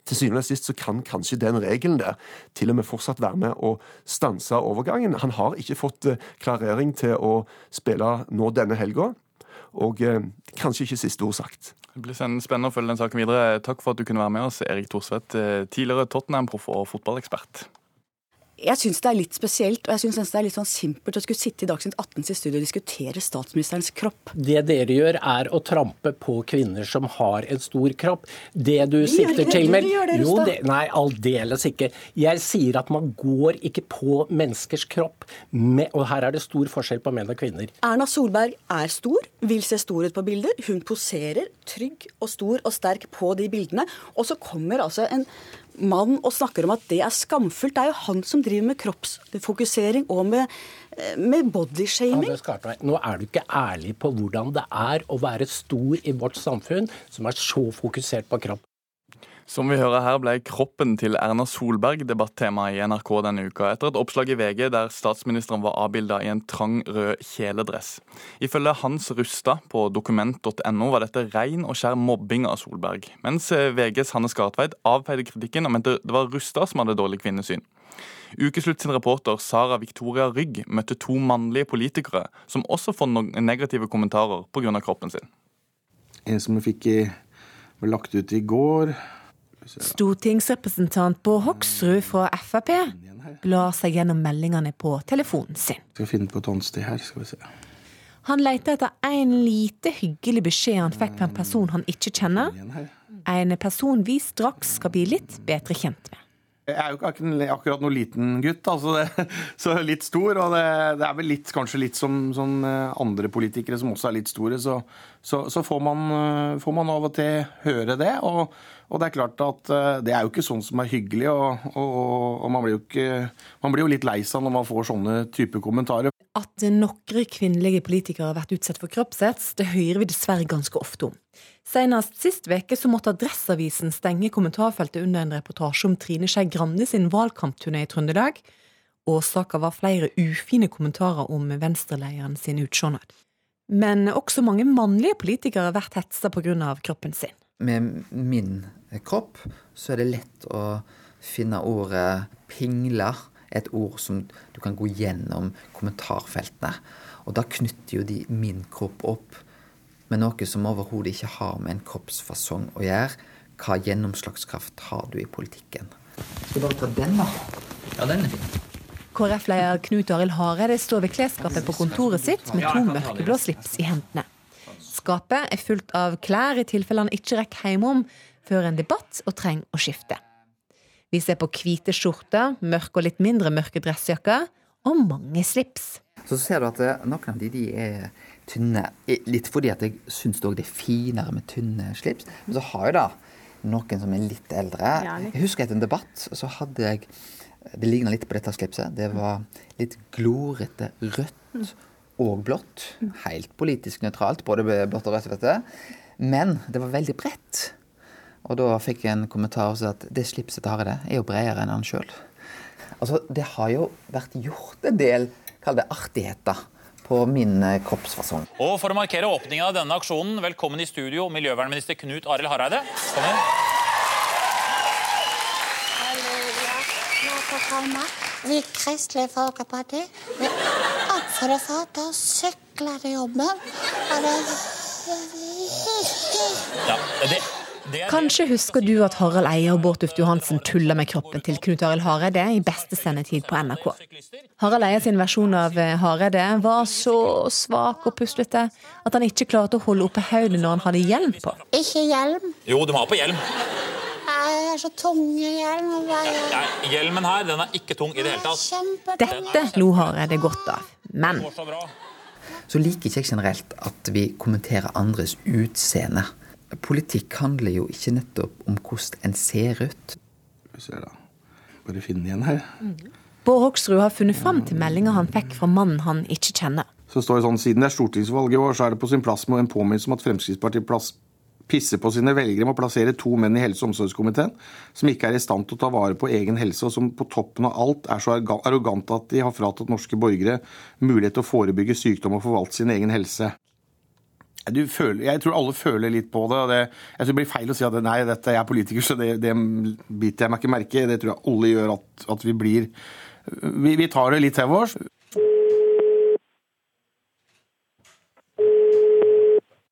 til syvende og sist så kan kanskje den regelen der til og med fortsatt være med å stanse overgangen. Han har ikke fått eh, klarering til å spille nå denne helga. Og eh, kanskje ikke siste ord sagt. Det blir spennende å følge den saken videre. Takk for at du kunne være med oss, Erik Thorsvedt, eh, tidligere Tottenham-proff og fotballekspert. Jeg syns det er litt spesielt og jeg synes det er litt sånn simpelt å skulle sitte i Dagsnytt 18 i studio og diskutere statsministerens kropp. Det dere gjør, er å trampe på kvinner som har en stor kropp. Det du vi sikter til med jo, det, Nei, aldeles ikke. Jeg sier at man går ikke på menneskers kropp. Med, og her er det stor forskjell på menn og kvinner. Erna Solberg er stor, vil se stor ut på bilder. Hun poserer trygg og stor og sterk på de bildene. Og så kommer altså en mann og snakker om at det er skamfullt. Det er jo han som driver med kroppsfokusering og med, eh, med bodyshaming. Nå er du ikke ærlig på hvordan det er å være stor i vårt samfunn, som er så fokusert på kropp. Som vi hører her, ble kroppen til Erna Solberg debattema i NRK denne uka, etter et oppslag i VG der statsministeren var avbilda i en trang, rød kjeledress. Ifølge Hans Rustad på dokument.no var dette ren og skjær mobbing av Solberg, mens eh, VGs Hanne Skartveit avfeide kritikken og mente det var Rustad som hadde dårlig kvinnesyn. Ukeslutt sin reporter Sara Victoria Rygg møtte to mannlige politikere som også får negative kommentarer pga. kroppen sin. En som vi fikk ble lagt ut i går. Stortingsrepresentant Bård Hoksrud fra Frp blar seg gjennom meldingene på telefonen sin. Skal finne på et annet sted her, skal vi se. Han leter etter en lite hyggelig beskjed han fikk fra en person han ikke kjenner. En person vi straks skal bli litt bedre kjent med. Jeg er jo ikke akkurat noen liten gutt, altså det, så litt stor. Og det, det, er vel litt, kanskje litt som, som, eh, andre politikere som også er litt store. Så, så, så får, man, eh, får, man, av og til høre det. Og, og, det er klart at eh, det er jo ikke sånn som er hyggelig. Og, og man, blir ikke, man, blir jo litt lei seg når man får sånne type kommentarer. At noen kvinnelige politikere har vært utsatt for kroppshets, det hører vi dessverre ganske ofte om. Senest sist veke så måtte Adresseavisen stenge kommentarfeltet under en reportasje om Trine Skei Grande sin valgkampturné i Trøndelag. Årsaken var flere ufine kommentarer om venstrelederen sin utseendet. Men også mange mannlige politikere har vært hetsa pga. kroppen sin. Med min kropp så er det lett å finne ordet pingler. Et ord som du kan gå gjennom kommentarfeltene. Og da knytter jo de min kropp opp med noe som overhodet ikke har med en kroppsfasong å gjøre. Hva gjennomslagskraft har du i politikken? Skal bare ta den, da? Ja, den er fin. KrF-leder Knut Arild Hareide står ved klesskapet på kontoret sitt med to mørkeblå slips i hendene. Skapet er fullt av klær i tilfelle han ikke rekker hjemom før en debatt og trenger å skifte. Vi ser på hvite skjorter, mørke og litt mindre mørke dressjakker og mange slips. Så ser du at noen av de, de er tynne. Litt fordi at jeg syns det er finere med tynne slips. Men så har jeg da noen som er litt eldre. Jeg husker etter en debatt så hadde jeg Det ligna litt på dette slipset. Det var litt glorete rødt og blått. Helt politisk nøytralt, både blått og rødt. vet du. Men det var veldig bredt. Og da fikk jeg en kommentar som sa at det slipset til Hareide er jo bredere enn han sjøl. Altså, det har jo vært gjort en del, kall det artigheter, på min eh, kroppsfasong. Og for å markere åpninga av denne aksjonen, velkommen i studio, miljøvernminister Knut Arild Hareide. Kom igjen. Vi Kristelige Folkeparti vi oppfordrer folk til å sykle til jobben. Og det Ja, det, Kanskje husker du at Harald Eia og Bård Duft Johansen tulla med kroppen til Knut Arild Hareide i beste sendetid på NRK. Harald Eia sin versjon av eh, Hareide var så svak og puslete at han ikke klarte å holde oppe hodet når han hadde hjelm på. Ikke hjelm. Jo, du må ha på hjelm. Jeg er så tung i hjelm. Nei, hjelmen her den er ikke tung i det hele tatt. Dette lo Hareide godt av. Men Så liker ikke jeg generelt at vi kommenterer andres utseende. Politikk handler jo ikke nettopp om hvordan en ser ut. Vi ser da. Bare finne igjen her. Bård Hoksrud har funnet fram til meldinga han fikk fra mannen han ikke kjenner. Så står det sånn, Siden det er stortingsvalg i år, så er det på sin plass med en påminnelse om at Fremskrittspartiet plass, pisser på sine velgere med å plassere to menn i helse- og omsorgskomiteen som ikke er i stand til å ta vare på egen helse, og som på toppen av alt er så arrogante at de har fratatt norske borgere mulighet til å forebygge sykdom og forvalte sin egen helse. Føler, jeg tror alle føler litt på det. og det jeg tror det blir feil å si at nei, dette jeg er politiker, så det, det biter jeg meg ikke merke i. Det tror jeg alle gjør at, at vi blir vi, vi tar det litt til oss.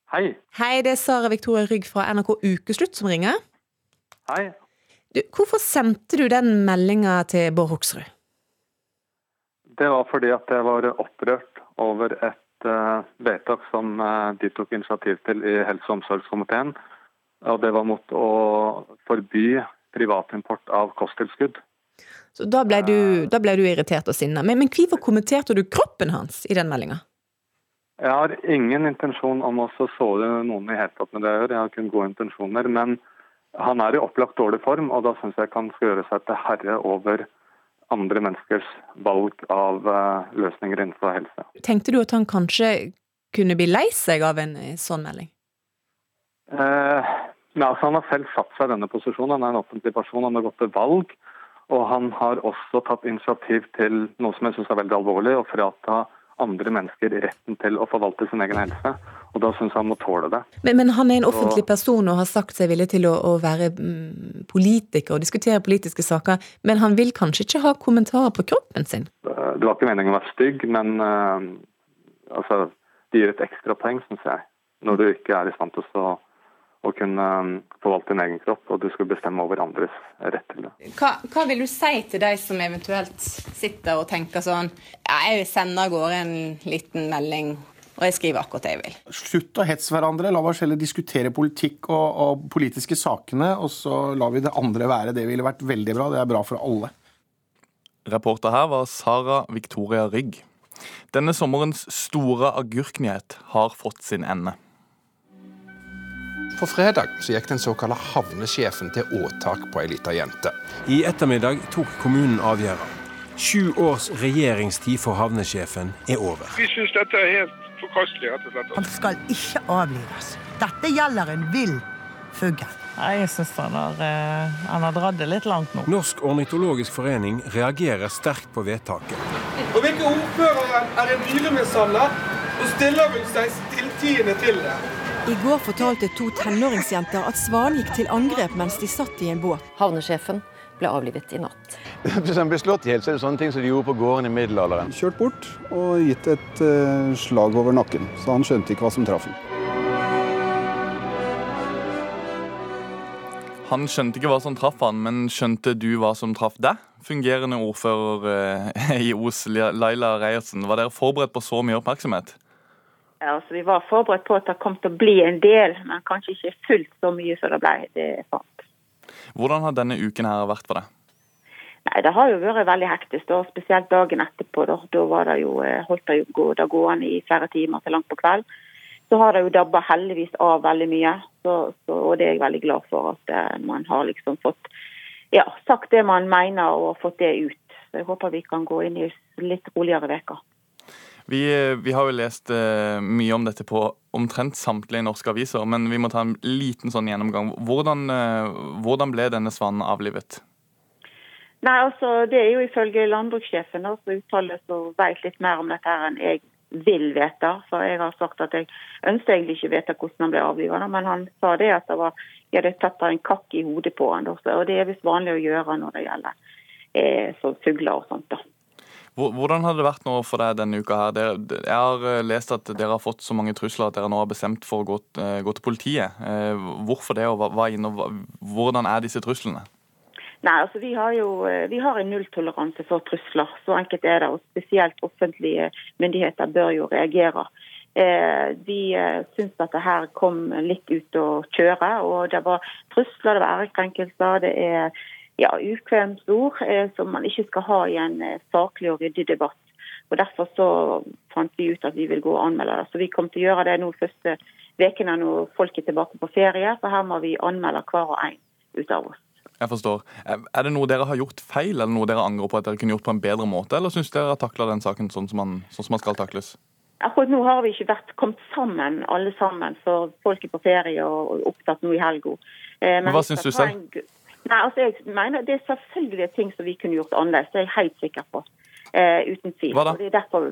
Hei. Hei, det er Sara Victoria Rygg fra NRK Ukeslutt som ringer. Hei. Du, hvorfor sendte du den meldinga til Bård Hoksrud? Det var fordi at jeg var opprørt over et uh, vedtak som uh, de tok initiativ til i helse- og omsorgskomiteen. Og det var mot å forby privatimport av kosttilskudd. Så da ble, du, da ble du irritert og sinna. Men, men hvorfor kommenterte du kroppen hans i den meldinga? Jeg har ingen intensjon om å såre noen i hele tatt med det jeg gjør. Jeg har kun gode intensjoner. Men han er i opplagt dårlig form, og da syns jeg han skal gjøre seg til herre over andre menneskers valg av uh, løsninger innenfor helse. Tenkte du at han kanskje kunne bli lei seg av en eh, sånn melding? Eh, men altså, han har selv satt seg i denne posisjonen. Han er en offentlig person, han har gått til valg. Og han har også tatt initiativ til noe som jeg syns er veldig alvorlig, å frata andre mennesker retten til å forvalte sin egen helse. Og da syns jeg han må tåle det. Men, men, han er en offentlig person og har sagt seg villig til å, å være mm, politiker og diskutere politiske saker, men han vil kanskje ikke ha kommentarer på kroppen sin? Det var ikke meningen å være stygg, men eh, altså, det gir et ekstra poeng, syns jeg. Når du ikke er i stand til å, å kunne eh, forvalte din egen kropp, og du skal bestemme over andres rett til det. Hva, hva vil du si til de som eventuelt sitter og tenker sånn ja, Jeg sender av gårde en liten melding, og jeg skriver akkurat det jeg vil. Slutt å hetse hverandre. La oss heller diskutere politikk og, og politiske sakene, og så lar vi det andre være. Det ville vært veldig bra. Det er bra for alle. Reporter her var Sara Victoria Rygg. Denne sommerens store agurknyhet har fått sin ende. På fredag så gikk den såkalte havnesjefen til åtak på ei lita jente. I ettermiddag tok kommunen avgjørelsen. Sju års regjeringstid for havnesjefen er over. Vi syns dette er helt forkastelig, rett og slett. Han skal ikke avlives. Dette gjelder en vill fugl. Jeg syns han, har, eh, han har dratt det litt langt nå. Norsk ornitologisk forening reagerer sterkt på vedtaket. Og hvilke ordførere er en dyremishandler og stiller hun seg stilltiende til det? I går fortalte to tenåringsjenter at Svan gikk til angrep mens de satt i en båt. Havnesjefen ble avlivet i natt. Hvis han blir slått i hjel, så er det sånne ting som de gjorde på gården i middelalderen. Kjørt bort og gitt et uh, slag over nakken, så han skjønte ikke hva som traff ham. Han skjønte ikke hva som traff han, men skjønte du hva som traff deg? Fungerende ordfører eh, i Os, Laila Reiertsen. Var dere forberedt på så mye oppmerksomhet? Altså, vi var forberedt på at det kom til å bli en del, men kanskje ikke fullt så mye som det ble. Det fant. Hvordan har denne uken her vært for deg? Nei, Det har jo vært veldig hektisk, da, spesielt dagen etterpå. Da, da var det jo, eh, holdt det jo det gående i flere timer til langt på kveld. Så har det jo dabba heldigvis av veldig mye, så, så, og det er jeg veldig glad for. At eh, man har liksom fått ja, sagt det man mener og fått det ut. Så Jeg håper vi kan gå inn i litt roligere uker. Vi, vi, har jo lest uh, mye om dette på omtrent samtlige norske aviser, men vi må ta en liten sånn gjennomgang. Hvordan, uh, hvordan ble denne svanen avlivet? Nei, altså Det er jo ifølge landbrukssjefen som uttaler og vet litt mer om dette her enn jeg vil vite. For jeg har sagt at jeg ønsker egentlig ikke vite hvordan han ble avlivet, men han sa det at det var, jeg hadde tatt en kakk i hodet på han. Og det er visst vanlig å gjøre når det gjelder eh, fugler og sånt. da. Hvordan har det vært nå for deg denne uka? her? jeg har eh, lest at dere har fått så mange trusler at dere nå har bestemt for å gå, eh, gå til politiet. Eh, hvorfor det, og hva, hvordan er disse truslene? Nei, altså Vi har jo vi har en nulltoleranse for trusler. Så enkelt er det. og Spesielt offentlige myndigheter bør jo reagere. De syns at det her kom litt ut å kjøre. og Det var trusler, det var ærekrenkelser. det er ja, ukvemsord eh, som man ikke skal ha i en eh, saklig og ryddig debatt. Og Derfor så fant vi ut at vi vil gå og anmelde det. Så Vi kommer til å gjøre det nå første ukene når folk er tilbake på ferie. For her må vi anmelde hver og en ut av oss. Jeg forstår. Er det noe dere har gjort feil, eller noe dere angrer på at dere kunne gjort på en bedre måte, eller syns dere har takla den saken sånn som, man, sånn som man skal takles? Akkurat nå har vi ikke vært kommet sammen, alle sammen, for folk er på ferie og opptatt nå i helga. Eh, men hva syns du selv? Nei, altså jeg mener Det er selvfølgelig ting som vi kunne gjort annerledes. Det er jeg helt sikker på. Eh, uten tvil. Hva da? Og det er derfor,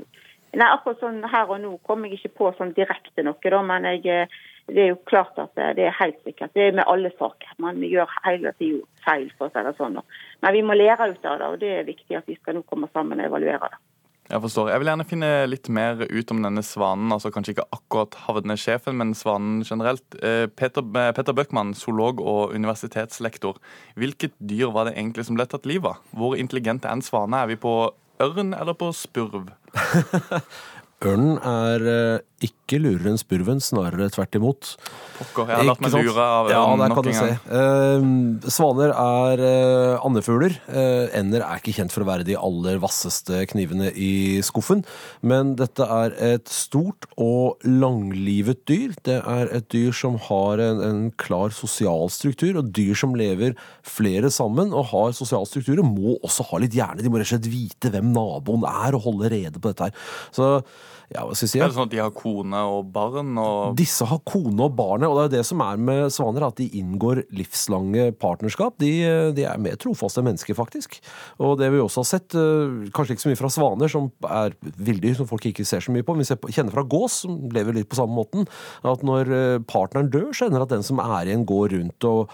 nei, akkurat sånn Her og nå kommer jeg ikke på sånn direkte noe, da, men jeg, eh, det er jo klart at det er helt sikkert. Det er med alle saker. Man gjør hele tida feil, for å si det sånn. Men vi må lære ut av det, og det er viktig at vi skal nå komme sammen og evaluere det. Jeg forstår. Jeg vil gjerne finne litt mer ut om denne svanen. altså Kanskje ikke akkurat havnesjefen, men svanen generelt. Eh, Peter, eh, Peter Bøckmann, zoolog og universitetslektor. Hvilket dyr var det egentlig som ble tatt livet av? Hvor intelligent er en svane? Er vi på ørn eller på spurv? Ørnen er eh, ikke lurer enn spurven, snarere tvert imot. Pokker, jeg har latt meg lure av ja, der kan du se. Uh, svaner er uh, andefugler. Uh, ender er ikke kjent for å være de aller vasseste knivene i skuffen. Men dette er et stort og langlivet dyr. Det er et dyr som har en, en klar sosial struktur, og dyr som lever flere sammen og har sosial struktur, må også ha litt hjerne. De må rett og slett vite hvem naboen er, og holde rede på dette her. Så ja, hva skal jeg si? Er det sånn at de har kone og barn? Og... Disse har kone og barnet, og det er jo det som er med svaner, at de inngår livslange partnerskap. De, de er mer trofaste mennesker, faktisk. Og det vi også har sett, eh, kanskje ikke så mye fra svaner, som er villdyr som folk ikke ser så mye på, men vi kjenner fra gås, som lever litt på samme måten, at når eh, partneren dør, så ender det at den som er igjen, går rundt og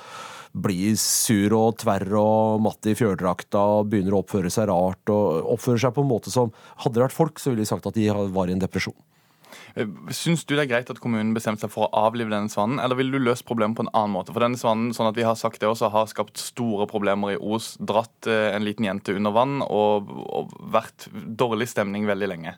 blir sur og tverr og matt i fjørdrakta og begynner å oppføre seg rart og oppfører seg på en måte som Hadde det vært folk, så ville de sagt at de var i en depresjon. Eh, syns du det er greit at kommunen bestemte seg for å avlive denne svanen, eller ville du løst problemet på en annen måte? For denne svanen, sånn at vi har sagt det også, har skapt store problemer i Os. Dratt eh, en liten jente under vann og, og vært dårlig stemning veldig lenge.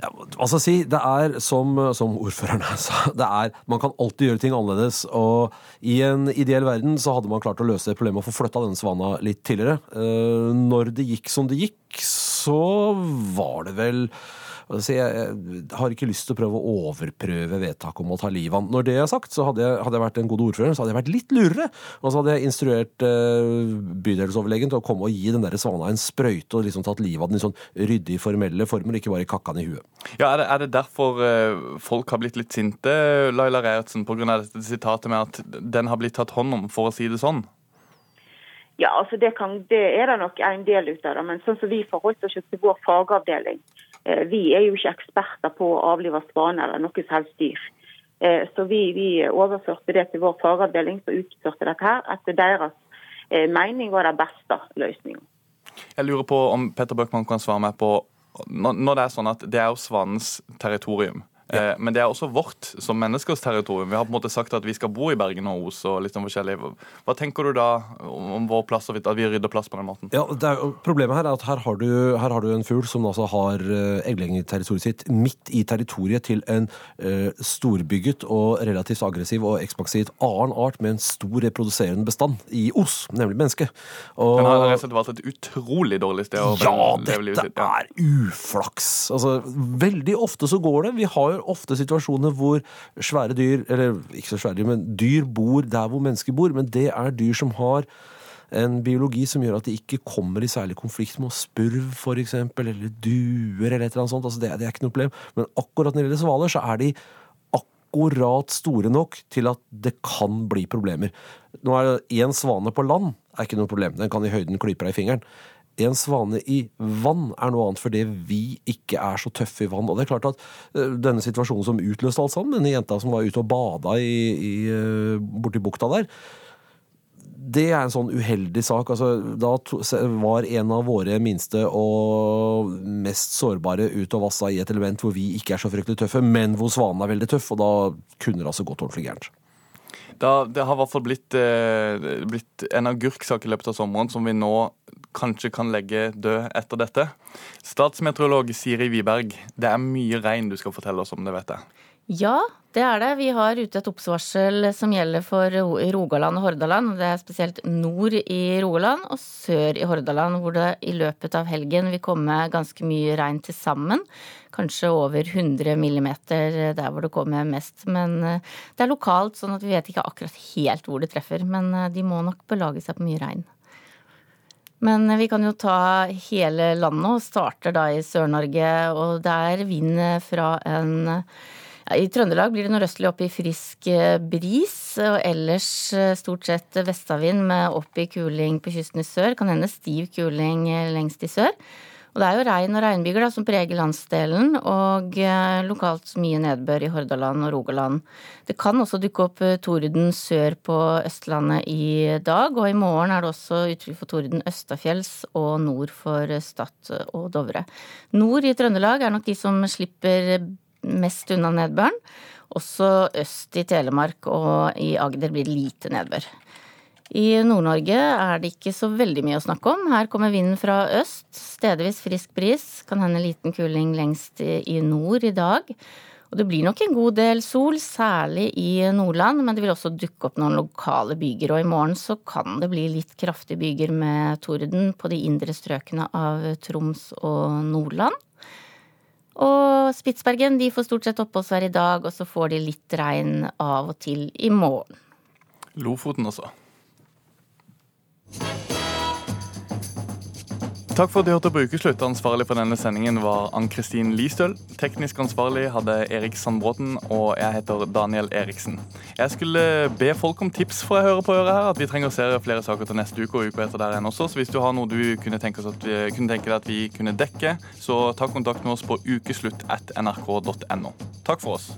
Ja, jeg si? Det er som, som ordføreren sa, det er, man kan alltid gjøre ting annerledes. Og i en ideell verden så hadde man klart å løse problemet og få flytta denne svana litt tidligere. Uh, når det gikk som det gikk, så var det vel Altså, jeg har ikke lyst til å prøve å overprøve vedtaket om å ta livet av han. Når det er sagt, så hadde jeg, hadde jeg, vært en god ordfører, så hadde jeg vært litt lurere. Og så hadde jeg instruert eh, bydelsoverlegen til å komme og gi den der svana en sprøyte og liksom tatt livet av den i sånn ryddig, formelle former, ikke bare kakka den i huet. Ja, Er det, er det derfor eh, folk har blitt litt sinte, Laila Reiertsen, pga. dette sitatet med at den har blitt tatt hånd om, for å si det sånn? Ja, altså det, kan, det er det nok en del ut av det. Men sånn som vi forholdt oss til vår fagavdeling, Eh, vi er jo ikke eksperter på å avlive svaner eller noe som helst dyr. Eh, så vi, vi, overførte det til vår fagavdeling som utførte dette her, etter deres eh, mening var den beste løsningen. Jeg lurer på om Petter Bøckmann kan svare meg på når det er sånn at det er jo svanens territorium. Ja. Men det er også vårt som menneskers territorium. Vi har på en måte sagt at vi skal bo i Bergen og Os. og litt sånn forskjellig. Hva tenker du da om vår plass, og at vi rydder plass på den måten? Ja, er, Problemet her er at her har du, her har du en fugl som altså har egglengeterritoriet eggleggerterritoriet sitt midt i territoriet til en uh, storbygget og relativt aggressiv og ekspansiv annen art med en stor reproduserende bestand i Os, nemlig mennesket. Og, Den har rett og slett valgt et utrolig dårlig sted å ja, leve livet sitt. Ja, dette er uflaks. Altså, veldig ofte så går det. Vi har ofte situasjoner hvor svære dyr, eller ikke så svære dyr, men dyr bor der hvor mennesker bor, men det er dyr som har en biologi som gjør at de ikke kommer i særlig konflikt med spurv, f.eks., eller duer, eller et eller annet sånt. Altså det, det er ikke noe problem. Men akkurat når det gjelder svaler, så er de akkurat store nok til at det kan bli problemer. Nå er det Én svane på land er ikke noe problem. Den kan i høyden klype deg i fingeren. En svane i vann er noe annet fordi vi ikke er så tøffe i vann. Og det er klart at uh, Denne situasjonen som utløste alt sammen, denne jenta som var ute og bada i, i, uh, borti bukta der, det er en sånn uheldig sak. Altså, da var en av våre minste og mest sårbare ute og vassa i et element hvor vi ikke er så fryktelig tøffe, men hvor svanen er veldig tøff, og da kunne det altså gått ordentlig gærent. Det har i hvert fall blitt, eh, blitt en agurksak i løpet av sommeren som vi nå kanskje kan legge død etter dette. Statsmeteorolog Siri Wiberg, det er mye regn du skal fortelle oss om, det vet jeg. Ja, det er det. Vi har ute et oppsvarsel som gjelder for Rogaland og Hordaland. Det er spesielt nord i Rogaland og sør i Hordaland, hvor det i løpet av helgen vil komme ganske mye regn til sammen. Kanskje over 100 millimeter der hvor det kommer mest. Men eh, det er lokalt, sånn at vi vet ikke akkurat helt hvor det treffer. Men eh, de må nok belage seg på mye regn. Men vi kan jo ta hele landet og starter da i Sør-Norge, og det er vind fra en i Trøndelag blir det nordøstlig opp i frisk eh, bris, og ellers eh, stort sett vestavind med opp i kuling på kysten i sør. Kan hende stiv kuling eh, lengst i sør. Og det er jo regn og regnbyger da, som preger landsdelen, og lokalt mye nedbør i Hordaland og Rogaland. Det kan også dukke opp torden sør på Østlandet i dag, og i morgen er det også uttrykk for torden østafjells og nord for Stad og Dovre. Nord i Trøndelag er nok de som slipper mest unna nedbøren. Også øst i Telemark og i Agder blir det lite nedbør. I Nord-Norge er det ikke så veldig mye å snakke om. Her kommer vinden fra øst, stedvis frisk bris. Kan hende liten kuling lengst i nord i dag. Og det blir nok en god del sol, særlig i Nordland, men det vil også dukke opp noen lokale byger. Og i morgen så kan det bli litt kraftige byger med torden på de indre strøkene av Troms og Nordland. Og Spitsbergen de får stort sett oppholdsvær i dag, og så får de litt regn av og til i morgen. Lofoten også. Takk for at du hørte på Ukeslutt. Ansvarlig for denne sendingen var Ann-Kristin Listøl. Teknisk ansvarlig hadde Erik Sandbråten, og jeg heter Daniel Eriksen. Jeg skulle be folk om tips, for jeg hører på øret her, at vi trenger å se flere saker til neste uke og uka etter der igjen også. Så hvis du har noe du kunne tenke, vi, kunne tenke deg at vi kunne dekke, så ta kontakt med oss på ukeslutt.nrk.no. Takk for oss.